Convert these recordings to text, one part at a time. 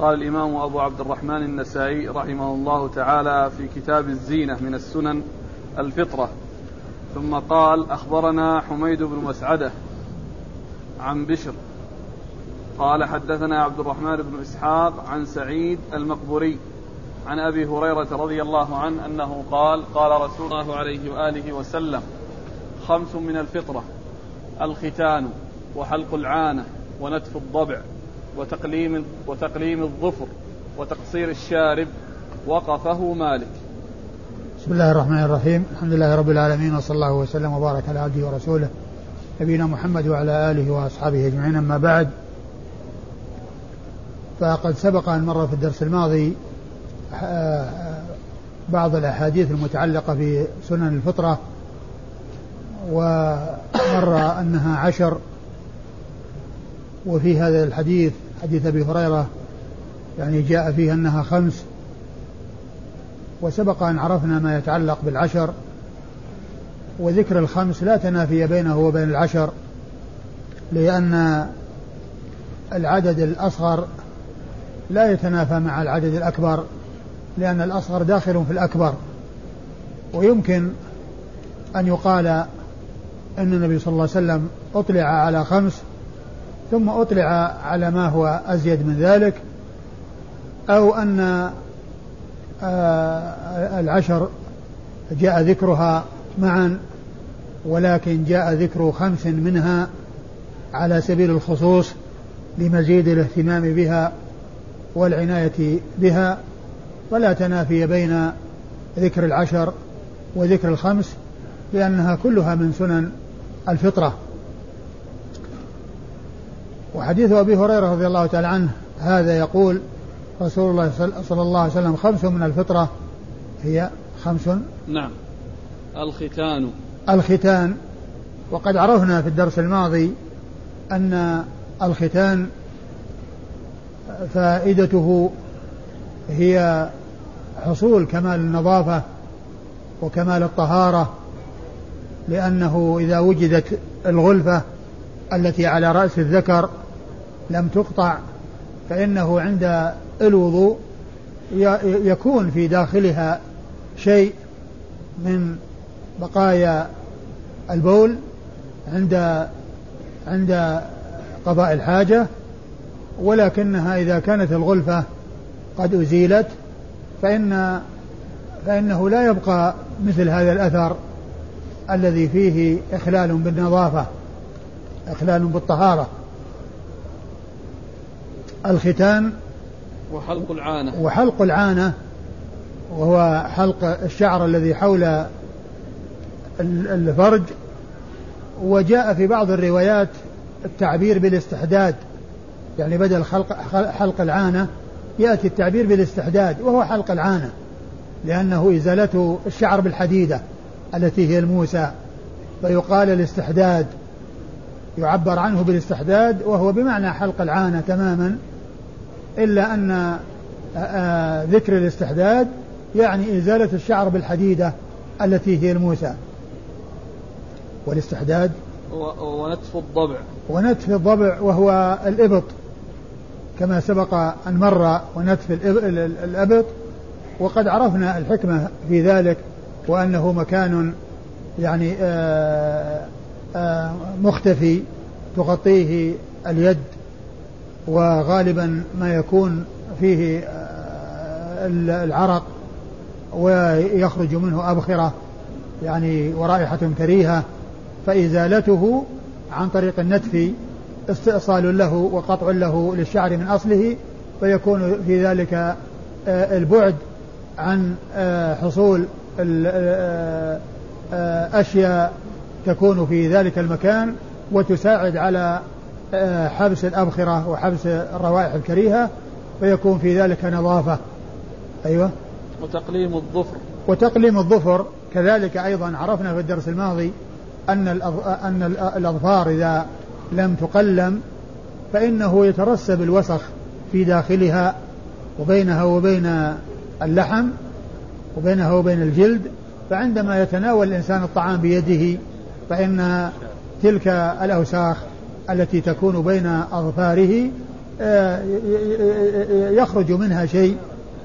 قال الإمام أبو عبد الرحمن النسائي رحمه الله تعالى في كتاب الزينة من السنن الفطرة. ثم قال أخبرنا حميد بن مسعدة عن بشر. قال حدثنا عبد الرحمن بن إسحاق عن سعيد المقبوري عن أبي هريرة رضي الله عنه أنه قال قال رسول الله عليه وآله وسلم خمس من الفطرة الختان وحلق العانة ونتف الضبع. وتقليم وتقليم الظفر وتقصير الشارب وقفه مالك. بسم الله الرحمن الرحيم. الحمد لله رب العالمين وصلى الله وسلم وبارك على عبده ورسوله نبينا محمد وعلى آله وأصحابه أجمعين. أما بعد فقد سبق أن مر في الدرس الماضي آه، بعض الأحاديث المتعلقة بسنن الفطرة ومر أنها عشر وفي هذا الحديث حديث أبي هريرة يعني جاء فيه أنها خمس. وسبق أن عرفنا ما يتعلق بالعشر. وذكر الخمس لا تنافي بينه وبين العشر لأن العدد الأصغر لا يتنافى مع العدد الأكبر لأن الأصغر داخل في الأكبر. ويمكن أن يقال أن النبي صلى الله عليه وسلم أطلع على خمس ثم أطلع على ما هو أزيد من ذلك أو أن آه، العشر جاء ذكرها معا ولكن جاء ذكر خمس منها على سبيل الخصوص لمزيد الاهتمام بها والعناية بها. ولا تنافي بين ذكر العشر وذكر الخمس لأنها كلها من سنن الفطرة. وحديث أبي هريرة رضي الله تعالى عنه هذا يقول رسول الله صلى الله عليه وسلم خمس من الفطرة هي خمس. نعم. الختان. الختان. وقد عرفنا في الدرس الماضي أن الختان فائدته هي حصول كمال النظافة وكمال الطهارة لأنه إذا وجدت الغلفة التي على رأس الذكر لم تقطع فإنه عند الوضوء يكون في داخلها شيء من بقايا البول عند عند قضاء الحاجة ولكنها إذا كانت الغلفة قد أزيلت فإن فإنه لا يبقى مثل هذا الأثر الذي فيه إخلال بالنظافة إخلال بالطهارة. الختان وحلق العانة. وحلق العانة وهو حلق الشعر الذي حول الفرج. وجاء في بعض الروايات التعبير بالاستحداد. يعني بدل خلق حلق العانة يأتي التعبير بالاستحداد وهو حلق العانة لأنه إزالته الشعر بالحديدة التي هي الموسى. فيقال الاستحداد يعبر عنه بالاستحداد وهو بمعنى حلق العانة تماما. إلا أن ذكر الاستحداد يعني إزالة الشعر بالحديدة التي هي الموسى. والاستحداد؟ ونتف الضبع. ونتف الضبع وهو الإبط كما سبق أن مر ونتف الأبط. وقد عرفنا الحكمة في ذلك وأنه مكان يعني آآ آآ مختفي تغطيه اليد. وغالبا ما يكون فيه العرق ويخرج منه أبخرة يعني ورائحة كريهة. فإزالته عن طريق النتف استئصال له وقطع له للشعر من أصله فيكون في ذلك آه، البعد عن آه، حصول آه، أشياء تكون في ذلك المكان وتساعد على حبس الأبخرة وحبس الروائح الكريهة فيكون في ذلك نظافة. أيوة. وتقليم الظفر. وتقليم الظفر كذلك أيضا عرفنا في الدرس الماضي أن أن الأظفار إذا لم تقلم فإنه يترسب الوسخ في داخلها وبينها وبين اللحم وبينها وبين الجلد. فعندما يتناول الإنسان الطعام بيده فإن تلك الأوساخ التي تكون بين أظفاره آه، يخرج منها شيء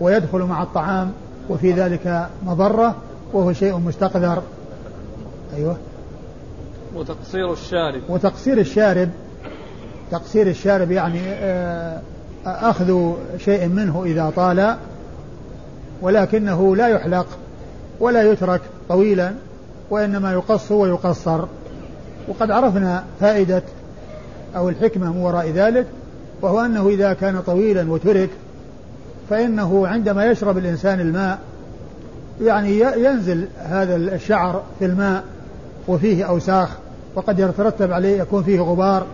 ويدخل مع الطعام وفي ذلك مضرة وهو شيء مستقذر. أيوه. وتقصير الشارب. وتقصير الشارب تقصير الشارب يعني آه، أخذ شيء منه إذا طال ولكنه لا يحلق ولا يترك طويلا وإنما يقص ويقصر. وقد عرفنا فائدة أو الحكمة من وراء ذلك وهو أنه إذا كان طويلا وترك فإنه عندما يشرب الإنسان الماء يعني ينزل هذا الشعر في الماء وفيه أوساخ وقد يترتب عليه يكون فيه غبار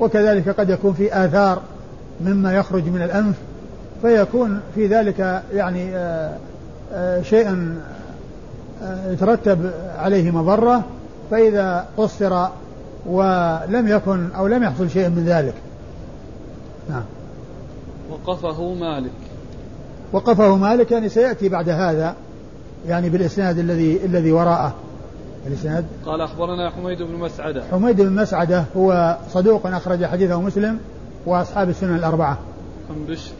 وكذلك قد يكون فيه آثار مما يخرج من الأنف فيكون في ذلك يعني آه، آه، شيئا آه، يترتب عليه مضرة فإذا قصر ولم يكن أو لم يحصل شيء من ذلك. نعم. وقفه مالك. وقفه مالك يعني سيأتي بعد هذا يعني بالإسناد الذي الذي وراءه. الإسناد. قال أخبرنا حميد بن مسعدة. حميد بن مسعدة هو صدوق أخرج حديثه مسلم وأصحاب السنن الأربعة. عن بشر.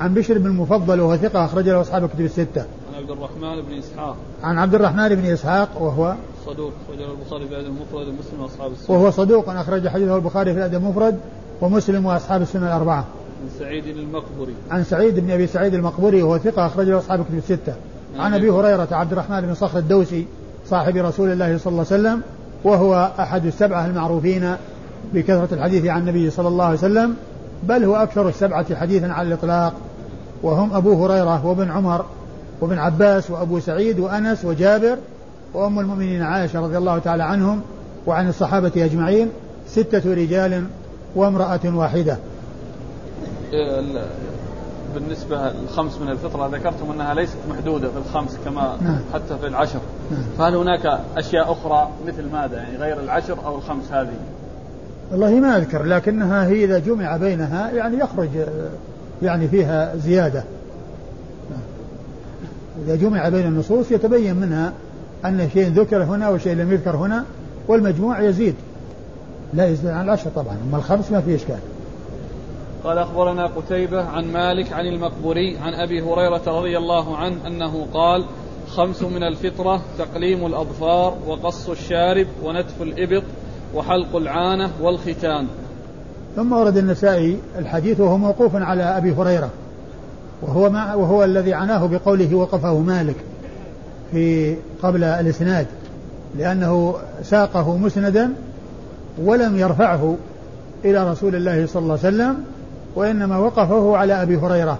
عن بشر بن المفضل وهو ثقة أخرج له أصحاب الكتب الستة. الرحمن بن إسحاق. عن عبد الرحمن بن إسحاق وهو صدوق أخرج البخاري في الأدب المفرد ومسلم وأصحاب السنن وهو صدوق أخرج حديثه البخاري في الأدب المفرد ومسلم وأصحاب السنن الأربعة. عن سعيد المقبري. عن سعيد بن أبي سعيد المقبري وهو ثقة أخرج له أصحاب الكتب الستة. عن أبي هريرة عبد الرحمن بن صخر الدوسي صاحب رسول الله صلى الله عليه وسلم وهو أحد السبعة المعروفين بكثرة الحديث عن النبي صلى الله عليه وسلم بل هو أكثر السبعة حديثا على الإطلاق. وهم أبو هريرة وابن عمر وابن عباس وأبو سعيد وأنس وجابر وأم المؤمنين عائشة رضي الله تعالى عنهم وعن الصحابة أجمعين ستة رجال وامرأة واحدة. بالنسبة الخمس من الفطرة ذكرتم أنها ليست محدودة في الخمس كما نعم. حتى في العشر. نعم. فهل هناك أشياء أخرى مثل ماذا؟ يعني غير العشر أو الخمس هذه؟ والله ما أذكر لكنها هي إذا جمع بينها يعني يخرج يعني فيها زيادة. إذا جمع بين النصوص يتبين منها أن شيء ذكر هنا وشيء لم يذكر هنا والمجموع يزيد. لا يزيد عن العشر طبعا أما الخمس ما في إشكال. قال أخبرنا قتيبة عن مالك عن المقبوري عن أبي هريرة رضي الله عنه أنه قال خمس من الفطرة تقليم الأظفار وقص الشارب ونتف الإبط وحلق العانة والختان. ثم ورد النسائي الحديث وهو موقوف على أبي هريرة. وهو ما وهو الذي عناه بقوله وقفه مالك في قبل الإسناد لأنه ساقه مسندا ولم يرفعه إلى رسول الله صلى الله عليه وسلم وإنما وقفه على أبي هريرة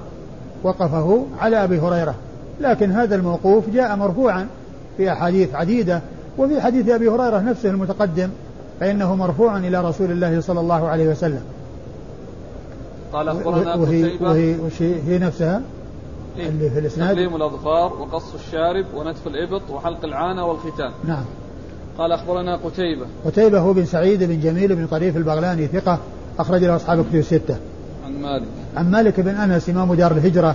وقفه على أبي هريرة. لكن هذا الموقوف جاء مرفوعا في أحاديث عديدة وفي حديث أبي هريرة نفسه المتقدم فإنه مرفوع إلى رسول الله صلى الله عليه وسلم. قال أخبرنا وهي, وهي, وهي هي نفسها إيه؟ اللي في الإسناد. تقليم الأظفار وقص الشارب ونتف الإبط وحلق العانة والختان. نعم. قال أخبرنا قتيبة. قتيبة هو بن سعيد بن جميل بن طريف البغلاني ثقة أخرج له أصحاب الكتب الستة. عن مالك. عن مالك بن أنس إمام دار الهجرة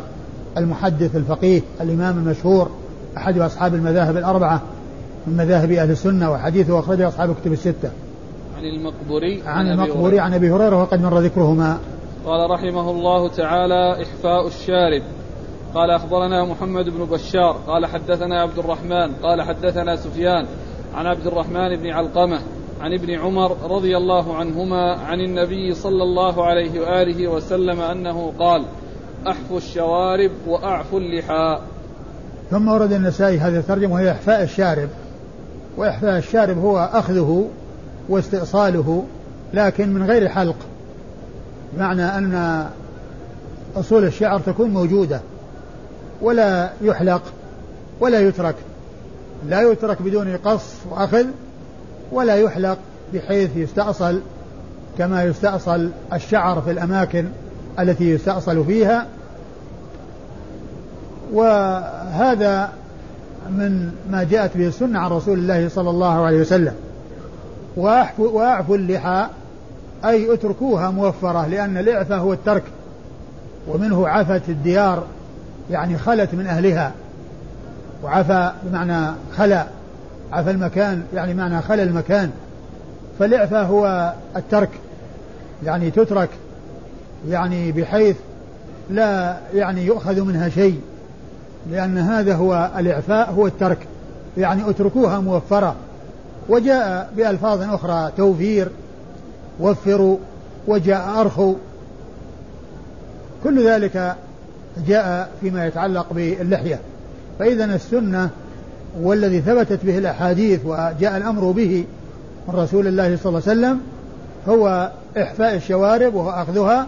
المحدث الفقيه الإمام المشهور أحد أصحاب المذاهب الأربعة من مذاهب أهل السنة وحديثه أخرجه أصحاب الكتب الستة. عن المقبوري عن, عن المقبوري عن أبي هريرة وقد مر ذكرهما. قال رحمه الله تعالى إحفاء الشارب. قال أخبرنا محمد بن بشار. قال حدثنا عبد الرحمن. قال حدثنا سفيان عن عبد الرحمن بن علقمة عن ابن عمر رضي الله عنهما عن النبي صلى الله عليه وآله وسلم أنه قال أحفوا الشوارب وأعفوا اللحى ثم ورد النسائي هذه الترجمة وهي إحفاء الشارب. وإحفاء الشارب هو أخذه واستئصاله لكن من غير حلق. معنى أن أصول الشعر تكون موجودة ولا يحلق ولا يترك لا يترك بدون قص وأخذ ولا يحلق بحيث يستأصل كما يستأصل الشعر في الأماكن التي يستأصل فيها. وهذا من ما جاءت به السنة عن رسول الله صلى الله عليه وسلم. وأعفوا اللحى أي اتركوها موفرة لأن الإعفاء هو الترك ومنه عفت الديار يعني خلت من أهلها. وعفى بمعنى خلا عفى المكان يعني معنى خلا المكان. فالإعفاء هو الترك يعني تترك يعني بحيث لا يعني يؤخذ منها شيء لأن هذا هو الإعفاء هو الترك. يعني اتركوها موفرة. وجاء بألفاظ أخرى توفير وفروا وجاء أرخوا كل ذلك جاء فيما يتعلق باللحية. فإذا السنة والذي ثبتت به الأحاديث وجاء الأمر به من رسول الله صلى الله عليه وسلم هو إحفاء الشوارب وهو أخذها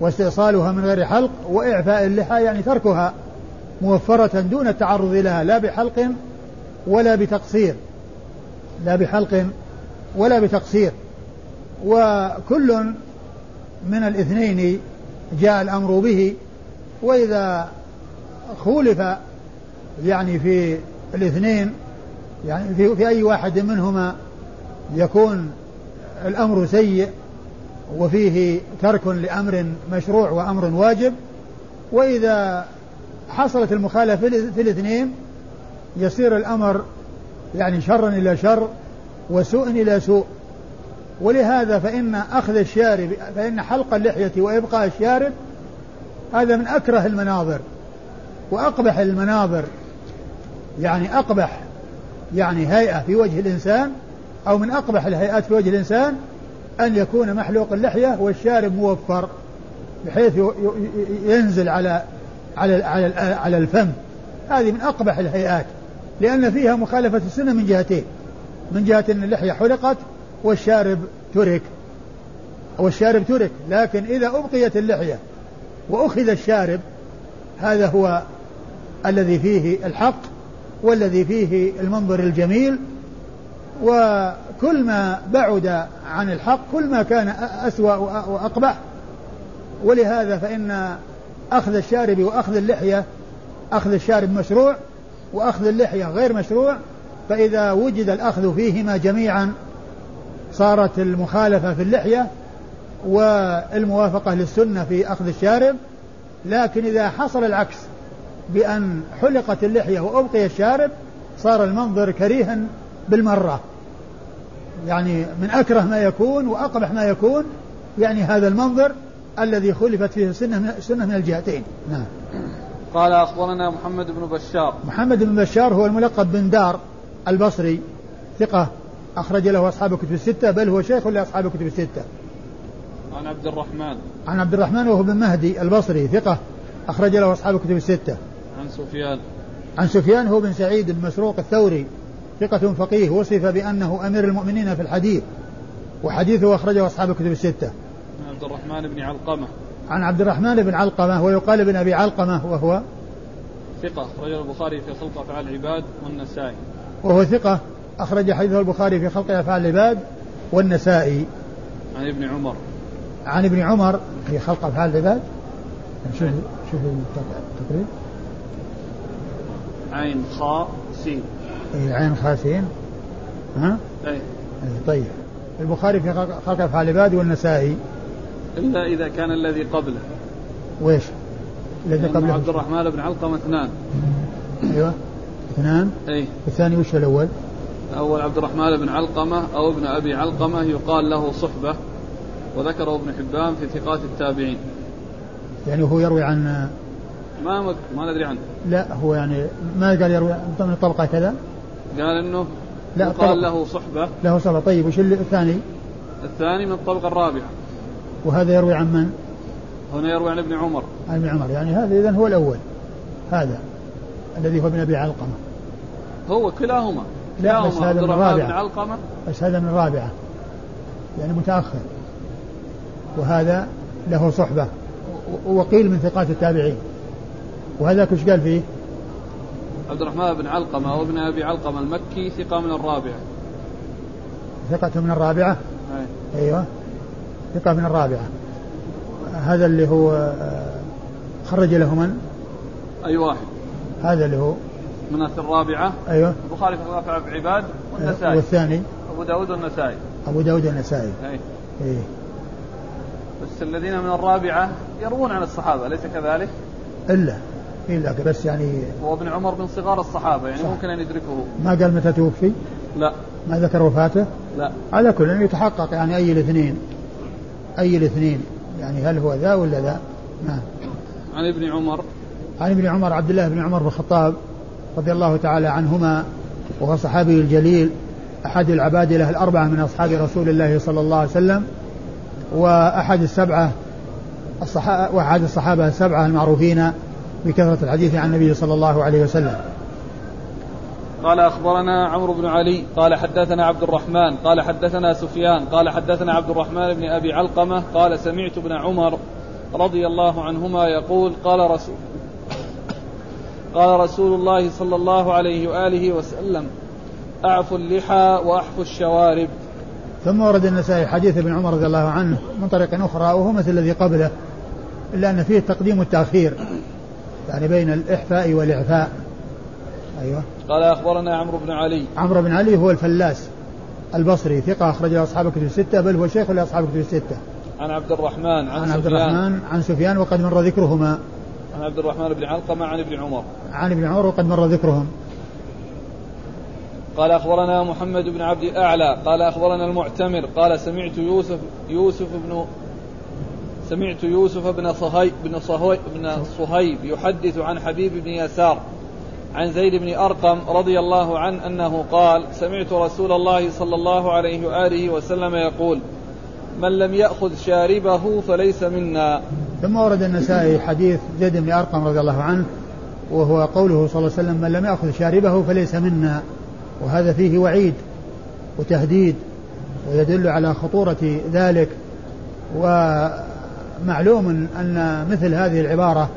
واستئصالها من غير حلق وإعفاء اللحى يعني تركها موفرة دون التعرض لها لا بحلق ولا بتقصير لا بحلق ولا بتقصير. وكل من الاثنين جاء الأمر به وإذا خولف يعني في الاثنين يعني في, في أي واحد منهما يكون الأمر سيء وفيه ترك لأمر مشروع وأمر واجب وإذا حصلت المخالفة في الاثنين يصير الأمر يعني شرا إلى شر وسوء إلى سوء. ولهذا فإن أخذ الشارب فإن حلق اللحية وإبقاء الشارب هذا من أكره المناظر وأقبح المناظر. يعني أقبح يعني هيئة في وجه الإنسان أو من أقبح الهيئات في وجه الإنسان أن يكون محلوق اللحية والشارب موفر بحيث ينزل على على على على الفم. هذه من أقبح الهيئات لأن فيها مخالفة السنة من جهتين. من جهة أن اللحية حلقت والشارب ترك والشارب ترك. لكن إذا أبقيت اللحية وأخذ الشارب هذا هو الذي فيه الحق والذي فيه المنظر الجميل. وكل ما بعد عن الحق كل ما كان أسوأ وأقبح. ولهذا فإن أخذ الشارب وأخذ اللحية أخذ الشارب مشروع وأخذ اللحية غير مشروع فإذا وجد الأخذ فيهما جميعا صارت المخالفة في اللحية والموافقة للسنة في أخذ الشارب لكن إذا حصل العكس بأن حلقت اللحية وأبقي الشارب صار المنظر كريها بالمرة. يعني من أكره ما يكون وأقبح ما يكون يعني هذا المنظر الذي خلفت فيه السنة من, السنة من الجهتين. نعم. قال أخبرنا محمد بن بشار. محمد بن بشار هو الملقب بن دار. البصري ثقة أخرج له أصحاب الكتب الستة بل هو شيخ لأصحاب الكتب الستة. عن عبد الرحمن. عن عبد الرحمن وهو بن مهدي البصري ثقة أخرج له أصحاب الكتب الستة. عن سفيان. عن سفيان هو بن سعيد بن مسروق الثوري ثقة فقيه وصف بأنه أمير المؤمنين في الحديث وحديثه أخرجه أصحاب الكتب الستة. عن عبد الرحمن بن علقمة. عن عبد الرحمن بن علقمة ويقال بن أبي علقمة وهو ثقة أخرجه البخاري في خلق أفعال العباد والنسائي. وهو ثقة أخرج حديثه البخاري في خلق أفعال العباد والنسائي. عن ابن عمر. عن ابن عمر في خلق أفعال العباد. شوف شوف التقريب. عين خاء سين. اي عين خاء سين. ها؟ اي إيه، طيب. البخاري في خلق أفعال العباد والنسائي. إلا إذا كان الذي قبله. ويش؟ الذي قبله؟ عبد الرحمن بن علقمة اثنان. أيوه. اثنان. أي. الثاني وش الأول؟ الأول عبد الرحمن بن علقمة أو ابن أبي علقمة يقال له صحبة وذكره ابن حبان في ثقات التابعين. يعني هو يروي عن ما مك... ما ندري عنه. لا هو يعني ما قال يروي من طبقة كذا؟ قال إنه لا قال له صحبة. له صحبة. طيب وش الثاني؟ الثاني من الطبقة الرابعة. وهذا يروي عن من؟ هنا يروي عن ابن عمر. عن ابن عمر. يعني هذا إذا هو الأول. هذا الذي هو ابن أبي علقمة. هو كلاهما. لا بس هذا من الرابعة بس هذا من الرابعة يعني متأخر. وهذا له صحبة. وقيل من ثقات التابعين. وهذاك وش قال فيه؟ عبد الرحمن بن علقمة أو ابن أبي علقمة المكي ثقة من الرابعة. ثقة من الرابعة؟ أي. أيوه. ثقة من الرابعة. هذا اللي هو آه، خرج له من؟ أي واحد. هذا اللي هو من الرابعة. أيوه. البخاري في رفع عباد والنسائي. والثاني. أبو داود والنسائي. أبو داود والنسائي. أي. إيه. بس الذين من الرابعة يروون عن الصحابة أليس كذلك؟ إلا إلا بس يعني هو ابن عمر من صغار الصحابة يعني صح. ممكن أن يدركه. ما قال متى توفي؟ لا. ما ذكر وفاته؟ لا. على كل يتحقق يعني أي الاثنين. أي الاثنين. يعني هل هو ذا ولا ذا؟ نعم عن ابن عمر. عن ابن عمر عبد الله بن عمر بن الخطاب. رضي الله تعالى عنهما وهو صحابي الجليل أحد العبادلة الأربعة من أصحاب رسول الله صلى الله عليه وسلم وأحد السبعة الصحابة وأحد الصحابة السبعة المعروفين بكثرة الحديث عن النبي صلى الله عليه وسلم. قال أخبرنا عمرو بن علي قال حدثنا عبد الرحمن قال حدثنا سفيان قال حدثنا عبد الرحمن بن أبي علقمة قال سمعت ابن عمر رضي الله عنهما يقول قال رسول قال رسول الله صلى الله عليه وآله وسلم أعفوا اللحى وأحفوا الشوارب. ثم ورد النسائي حديث ابن عمر رضي الله عنه من طريق أخرى وهو مثل الذي قبله إلا أن فيه التقديم والتأخير يعني بين الإحفاء والإعفاء. أيوه. قال أخبرنا عمرو بن علي. عمرو بن علي هو الفلاس البصري ثقة أخرج له أصحاب كتب الستة بل هو شيخ لأصحاب كتب الستة. عن عبد الرحمن عن, عن عبد الرحمن عن سفيان وقد مر ذكرهما. عن عبد الرحمن بن علقمة عن ابن عمر. عن ابن عمر وقد مر ذكرهم. قال أخبرنا محمد بن عبد الأعلى قال أخبرنا المعتمر قال سمعت يوسف يوسف بن سمعت يوسف بن صهيب بن صهيب بن صهيب يحدث عن حبيب بن يسار عن زيد بن أرقم رضي الله عنه أنه قال سمعت رسول الله صلى الله عليه وآله وسلم يقول من لم يأخذ شاربه فليس منا. ثم ورد النسائي حديث زيد بن أرقم رضي الله عنه وهو قوله صلى الله عليه وسلم من لم يأخذ شاربه فليس منا. وهذا فيه وعيد وتهديد ويدل على خطورة ذلك. ومعلوم أن مثل هذه العبارة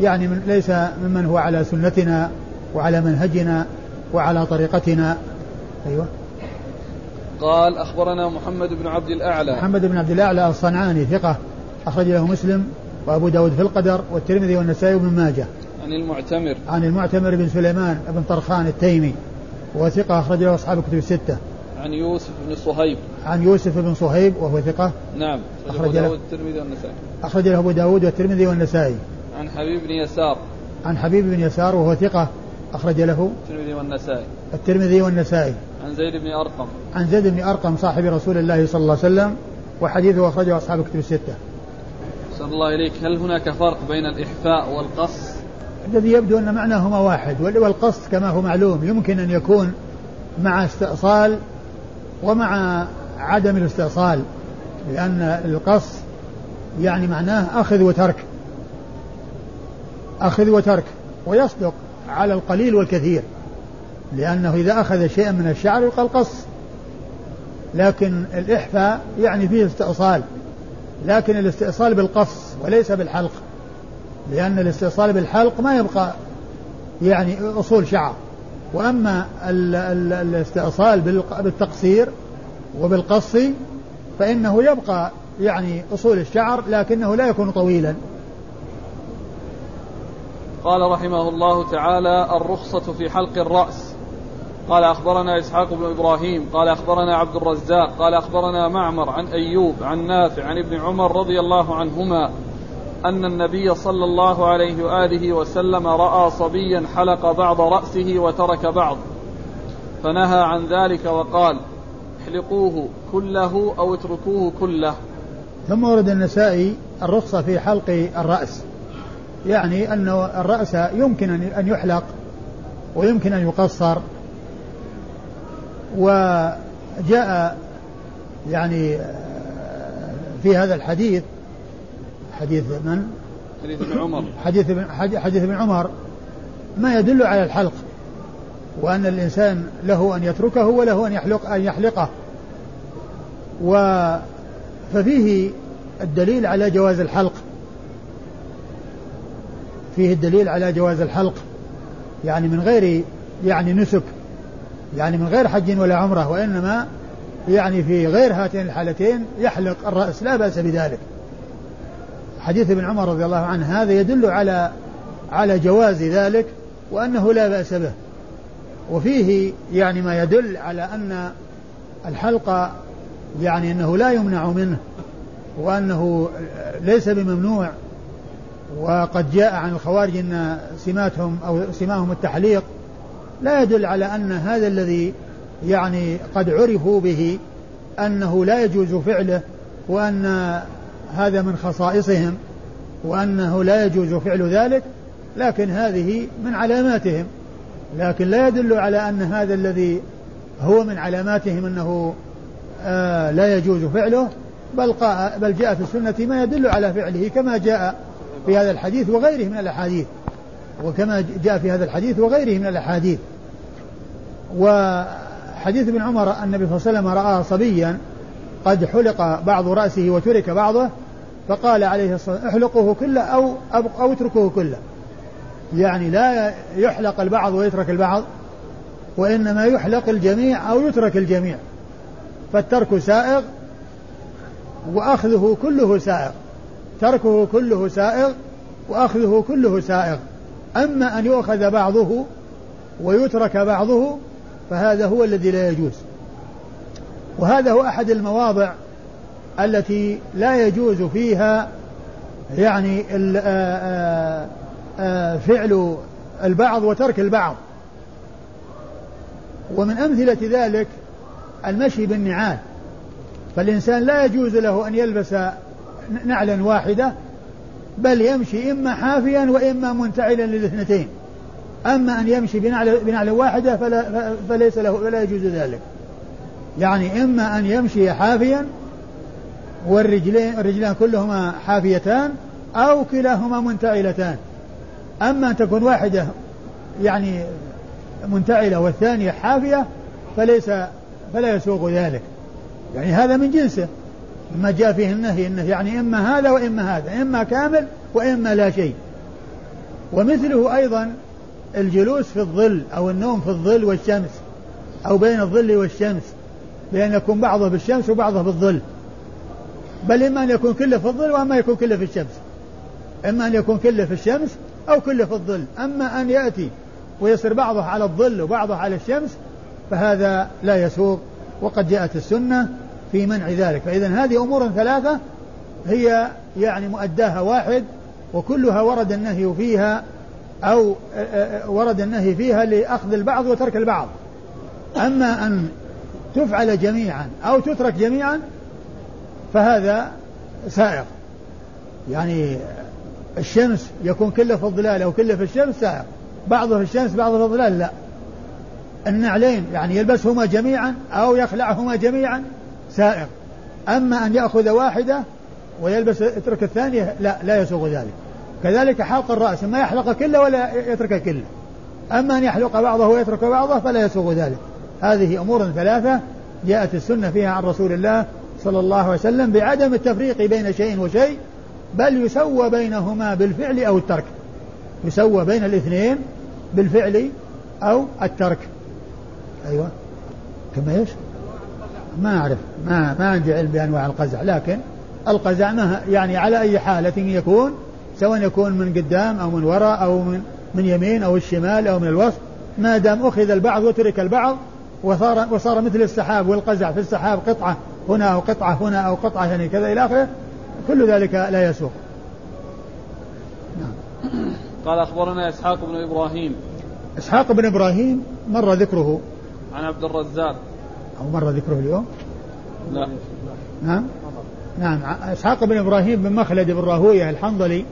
يعني من ليس ممن هو على سنتنا وعلى منهجنا وعلى طريقتنا. أيوة. قال أخبرنا محمد بن عبد الأعلى. محمد بن عبد الأعلى الصنعاني ثقة أخرج له مسلم وأبو داود في القدر والترمذي والنسائي وابن ماجه. عن المعتمر. عن المعتمر بن سليمان بن طرخان التيمي وثقة أخرج له أصحاب الكتب الستة. عن يوسف بن صهيب. عن يوسف بن صهيب وهو ثقة. نعم. أخرج له الترمذي والنسائي. أخرج له أبو داود والترمذي والنسائي. عن حبيب بن يسار. عن حبيب بن يسار وهو ثقة أخرج له الترمذي والنسائي. الترمذي والنسائي. عن زيد بن أرقم عن زيد بن أرقم صاحب رسول الله صلى الله عليه وسلم وحديثه أخرجه أصحاب الكتب الستة. صلى الله إليك هل هناك فرق بين الإحفاء والقص؟ الذي يبدو أن معناهما واحد والقصد كما هو معلوم يمكن أن يكون مع استئصال ومع عدم الاستئصال لأن القص يعني معناه أخذ وترك أخذ وترك ويصدق على القليل والكثير لأنه إذا أخذ شيئا من الشعر يقال قص لكن الإحفاء يعني فيه استئصال لكن الاستئصال بالقص وليس بالحلق لأن الاستئصال بالحلق ما يبقى يعني أصول شعر. وأما الاستئصال بالتقصير وبالقص فإنه يبقى يعني أصول الشعر لكنه لا يكون طويلا. قال رحمه الله تعالى الرخصة في حلق الرأس. قال أخبرنا إسحاق بن إبراهيم قال أخبرنا عبد الرزاق قال أخبرنا معمر عن أيوب عن نافع عن ابن عمر رضي الله عنهما أن النبي صلى الله عليه وآله وسلم رأى صبيا حلق بعض رأسه وترك بعض فنهى عن ذلك وقال احلقوه كله أو اتركوه كله. ثم ورد النسائي الرخصة في حلق الرأس يعني أن الرأس يمكن أن يحلق ويمكن أن يقصر وجاء يعني في هذا الحديث حديث من؟ حديث ابن عمر. حديث ابن حديث ابن عمر. ما يدل على الحلق وأن الإنسان له أن يتركه وله أن يحلق أن يحلقه. و ففيه الدليل على جواز الحلق. فيه الدليل على جواز الحلق. يعني من غير يعني نسك. يعني من غير حج ولا عمرة وإنما يعني في غير هاتين الحالتين يحلق الرأس لا بأس بذلك. حديث ابن عمر رضي الله عنه هذا يدل على على جواز ذلك وأنه لا بأس به. وفيه يعني ما يدل على أن الحلق يعني أنه لا يمنع منه وأنه ليس بممنوع. وقد جاء عن الخوارج أن سماتهم أو سماهم التحليق لا يدل على أن هذا الذي يعني قد عرفوا به أنه لا يجوز فعله وأن هذا من خصائصهم وأنه لا يجوز فعل ذلك لكن هذه من علاماتهم. لكن لا يدل على أن هذا الذي هو من علاماتهم أنه آه لا يجوز فعله بل, بل جاء في السنة ما يدل على فعله كما جاء في هذا الحديث وغيره من الأحاديث. وكما جاء في هذا الحديث وغيره من الأحاديث. وحديث ابن عمر النبي صلى الله عليه وسلم رأى صبيا قد حلق بعض رأسه وترك بعضه فقال عليه الصلاة والسلام احلقه كله أو, أو اتركه كله. يعني لا يحلق البعض ويترك البعض وإنما يحلق الجميع أو يترك الجميع. فالترك سائغ وأخذه كله سائغ. تركه كله سائغ وأخذه كله سائغ. أما أن يؤخذ بعضه ويترك بعضه فهذا هو الذي لا يجوز. وهذا هو أحد المواضع التي لا يجوز فيها يعني فعل البعض وترك البعض. ومن أمثلة ذلك المشي بالنعال. فالإنسان لا يجوز له أن يلبس نعلا واحدة بل يمشي إما حافيا وإما منتعلا للاثنتين. أما أن يمشي بنعل, بنعل واحدة فلا فليس له فلا يجوز ذلك. يعني إما أن يمشي حافيا والرجلين الرجلان كلهما حافيتان أو كلاهما منتعلتان. أما أن تكون واحدة يعني منتعلة والثانية حافية فليس فلا يسوق ذلك. يعني هذا من جنسه. ما جاء فيه النهي انه يعني إما هذا وإما هذا إما كامل وإما لا شيء. ومثله أيضا الجلوس في الظل أو النوم في الظل والشمس أو بين الظل والشمس بأن يكون بعضه بالشمس وبعضه بالظل بل إما أن يكون كله في الظل وأما يكون كله في الشمس. إما أن يكون كله في الشمس أو كله في الظل. أما أن يأتي ويصير بعضه على الظل وبعضه على الشمس فهذا لا يسوق. وقد جاءت السنة في منع ذلك. فإذا هذه أمور ثلاثة هي يعني مؤداها واحد وكلها ورد النهي فيها أو ورد النهي فيها لأخذ البعض وترك البعض. أما أن تفعل جميعا أو تترك جميعا فهذا سائغ. يعني الشمس يكون كله في الظلال أو كله في الشمس سائغ. بعضه في الشمس بعضه في الظلال لا. النعلين يعني يلبسهما جميعا أو يخلعهما جميعا. سائغ أما أن يأخذ واحدة ويلبس يترك الثانية لا لا يسوغ ذلك. كذلك حلق الرأس ما يحلق كله ولا يترك كله. أما أن يحلق بعضه ويترك بعضه فلا يسوغ ذلك. هذه أمور ثلاثة جاءت السنة فيها عن رسول الله صلى الله عليه وسلم بعدم التفريق بين شيء وشيء بل يسوى بينهما بالفعل أو الترك. يسوى بين الاثنين بالفعل أو الترك. أيوة. كما إيش؟ ما أعرف ما ما عندي علم بأنواع القزع لكن القزع ما يعني على أي حالة يكون سواء يكون من قدام أو من وراء أو من من يمين أو الشمال أو من الوسط ما دام أخذ البعض وترك البعض وصار وصار مثل السحاب والقزع في السحاب قطعة هنا أو قطعة هنا أو قطعة يعني كذا إلى آخره كل ذلك لا يسوق. نعم. قال أخبرنا إسحاق بن إبراهيم. إسحاق بن إبراهيم مر ذكره. عن عبد الرزاق. أو مر ذكره اليوم؟ لا. نعم؟ نعم. إسحاق بن إبراهيم بن مخلد بن راهوية الحنظلي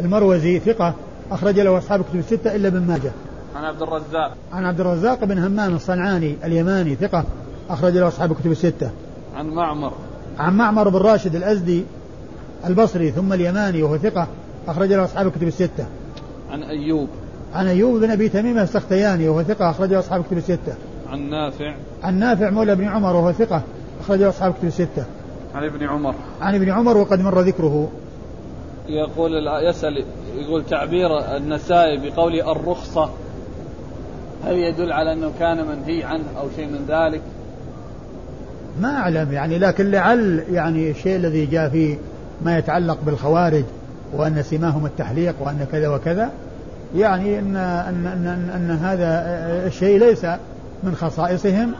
المروزي ثقة أخرج له أصحاب كتب الستة إلا بن ماجه. عن عبد الرزاق. عن عبد الرزاق بن همام الصنعاني اليماني ثقة أخرج له أصحاب الكتب الستة. عن معمر. عن معمر بن راشد الأزدي البصري ثم اليماني وهو ثقة أخرج له أصحاب الكتب الستة. عن أيوب. عن أيوب بن أبي تميمة السختياني وهو ثقة أخرج له أصحاب الكتب الستة. عن نافع. عن نافع مولى بن عمر وهو ثقة أخرج له أصحاب الكتب الستة. عن ابن عمر. عن ابن عمر وقد مر ذكره. يقول يسأل يقول تعبير النسائي بقول الرخصة هل يدل على أنه كان منهي عنه أو شيء من ذلك؟ ما أعلم يعني لكن لعل يعني الشيء الذي جاء فيه ما يتعلق بالخوارج وأن سماهم التحليق وأن كذا وكذا يعني أن, أن, أن, أن, أن هذا الشيء ليس من خصائصهم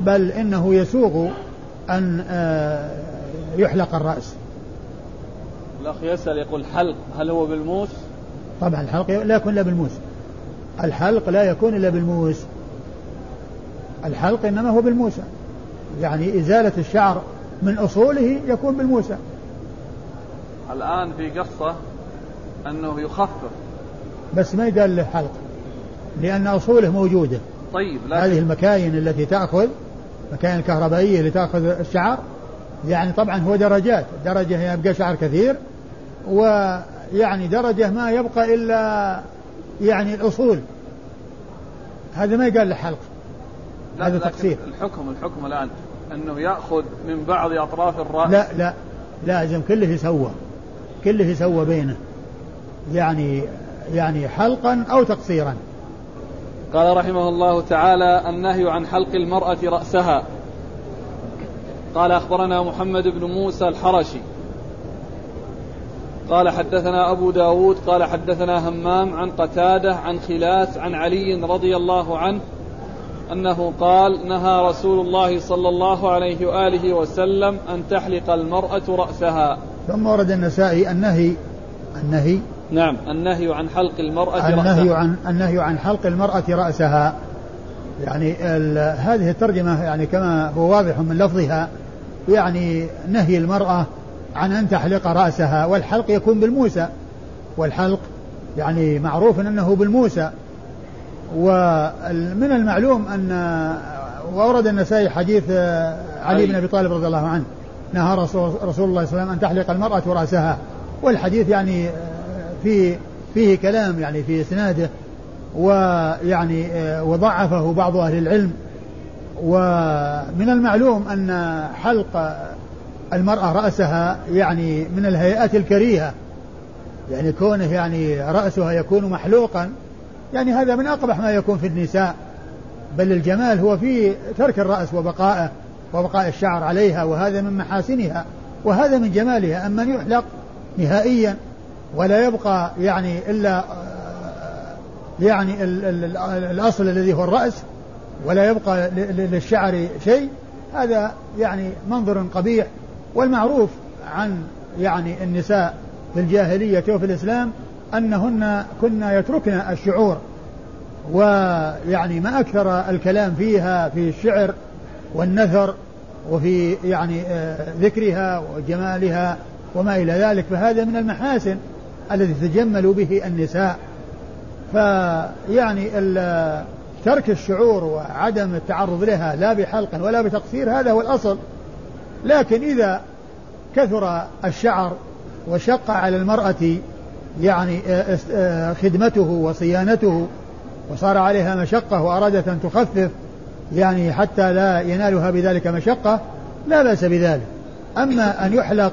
بل إنه يسوغ أن آه، يحلق الرأس. الأخ يسأل يقول حلق هل هو بالموس؟ طبعا الحلق لا يكون إلا بالموس. الحلق لا يكون إلا بالموس. الحلق إنما هو بالموسى. يعني إزالة الشعر من أصوله يكون بالموسى. الآن في قصة أنه يخفف. بس ما يدل له حلق لأن أصوله موجودة. طيب لكن هذه المكاين التي تأخذ المكاين الكهربائية اللي تأخذ الشعر يعني طبعا هو درجات درجة يبقى شعر كثير ويعني درجة ما يبقى إلا يعني الأصول. هذا ما يقال له حلق هذا تقصير. الحكم الحكم الآن أنه يأخذ من بعض أطراف الرأس. لا لا لازم كله يسوى كله يسوى بينه يعني يعني حلقا أو تقصيرا. قال رحمه الله تعالى النهي عن حلق المرأة رأسها. قال أخبرنا محمد بن موسى الحرشي. قال حدثنا أبو داود قال حدثنا همام عن قتادة عن خلاس عن علي رضي الله عنه أنه قال نهى رسول الله صلى الله عليه وآله وسلم أن تحلق المرأة رأسها. ثم ورد النسائي النهي النهي نعم. النهي عن حلق المرأة النهي رأسها عن النهي عن حلق المرأة رأسها. يعني هذه الترجمة يعني كما هو واضح من لفظها يعني نهي المرأة عن أن تحلق رأسها والحلق يكون بالموسى. والحلق يعني معروف أنه بالموسى. ومن المعلوم أن وأورد النسائي حديث علي بن أبي طالب رضي الله عنه. نهى رسول, رسول الله صلى الله عليه وسلم أن تحلق المرأة رأسها. والحديث يعني في فيه كلام يعني في إسناده ويعني وضعفه بعض أهل العلم. ومن المعلوم أن حلق المرأة رأسها يعني من الهيئات الكريهة. يعني كونه يعني رأسها يكون محلوقا يعني هذا من أقبح ما يكون في النساء. بل الجمال هو في ترك الرأس وبقائه وبقاء الشعر عليها وهذا من محاسنها وهذا من جمالها. أما أن يحلق نهائيا ولا يبقى يعني إلا يعني الأصل الذي هو الرأس ولا يبقى للشعر شيء. هذا يعني منظر قبيح والمعروف عن يعني النساء في الجاهلية وفي الإسلام أنهن كنا يتركن الشعور ويعني ما أكثر الكلام فيها في الشعر والنثر وفي يعني آه، ذكرها وجمالها وما إلى ذلك فهذا من المحاسن. الذي تجمل به النساء. فيعني ترك الشعور وعدم التعرض لها لا بحلق ولا بتقصير هذا هو الأصل. لكن إذا كثر الشعر وشق على المرأة يعني آه، آه، خدمته وصيانته وصار عليها مشقة وأرادت أن تخفف يعني حتى لا ينالها بذلك مشقة لا بأس بذلك. أما أن يحلق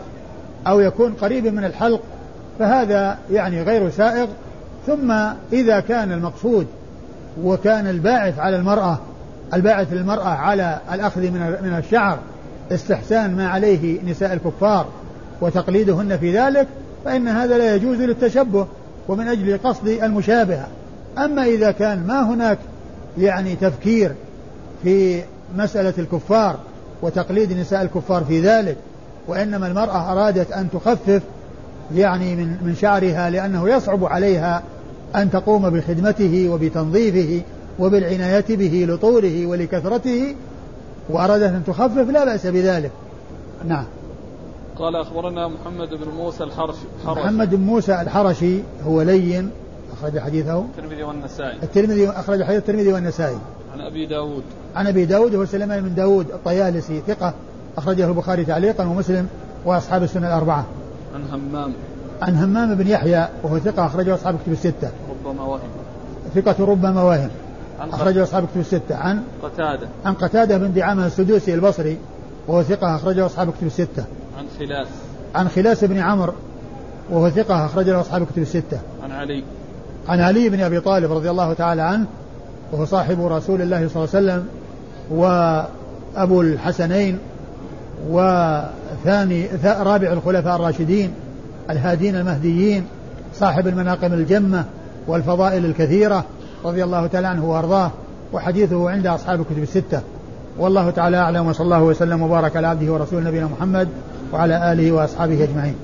أو يكون قريب من الحلق فهذا يعني غير سائغ. ثم إذا كان المقصود وكان الباعث على المرأة الباعث للمرأة على الأخذ من من الشعر استحسان ما عليه نساء الكفار وتقليدهن في ذلك فإن هذا لا يجوز للتشبه ومن أجل قصد المشابهة. أما إذا كان ما هناك يعني تفكير في مسألة الكفار وتقليد نساء الكفار في ذلك وإنما المرأة أرادت أن تخفف يعني من من شعرها لأنه يصعب عليها أن تقوم بخدمته وبتنظيفه وبالعناية به لطوله ولكثرته وأرادت أن تخفف لا بأس بذلك. نعم. قال أخبرنا محمد بن موسى الحرشي. محمد بن موسى الحرشي هو لين أخرج حديثه. الترمذي والنسائي. الترمذي أخرج حديث الترمذي والنسائي. عن أبي داود. عن أبي داود هو سليمان بن داود الطيالسي ثقة أخرجه البخاري تعليقا ومسلم وأصحاب السنة الأربعة. عن همام. عن همام بن يحيى وهو ثقة أخرجه أصحاب كتب الستة. ربما وهم. ثقة ربما وهم. أخرجه أصحاب كتب الستة. عن قتادة. عن قتادة بن دعامة السدوسي البصري وهو ثقة أخرجه أصحاب كتب الستة. عن خلاس. عن خلاس بن عمرو وهو ثقة أخرجه أصحاب كتب الستة. عن علي. عن علي بن أبي طالب رضي الله تعالى عنه وهو صاحب رسول الله صلى الله عليه وسلم وأبو الحسنين وثاني رابع الخلفاء الراشدين الهادين المهديين صاحب المناقب الجمة والفضائل الكثيرة رضي الله تعالى عنه وأرضاه وحديثه عند أصحاب الكتب الستة. والله تعالى أعلم وصلى الله وسلم وبارك على عبده ورسوله نبينا محمد وعلى آله وأصحابه أجمعين.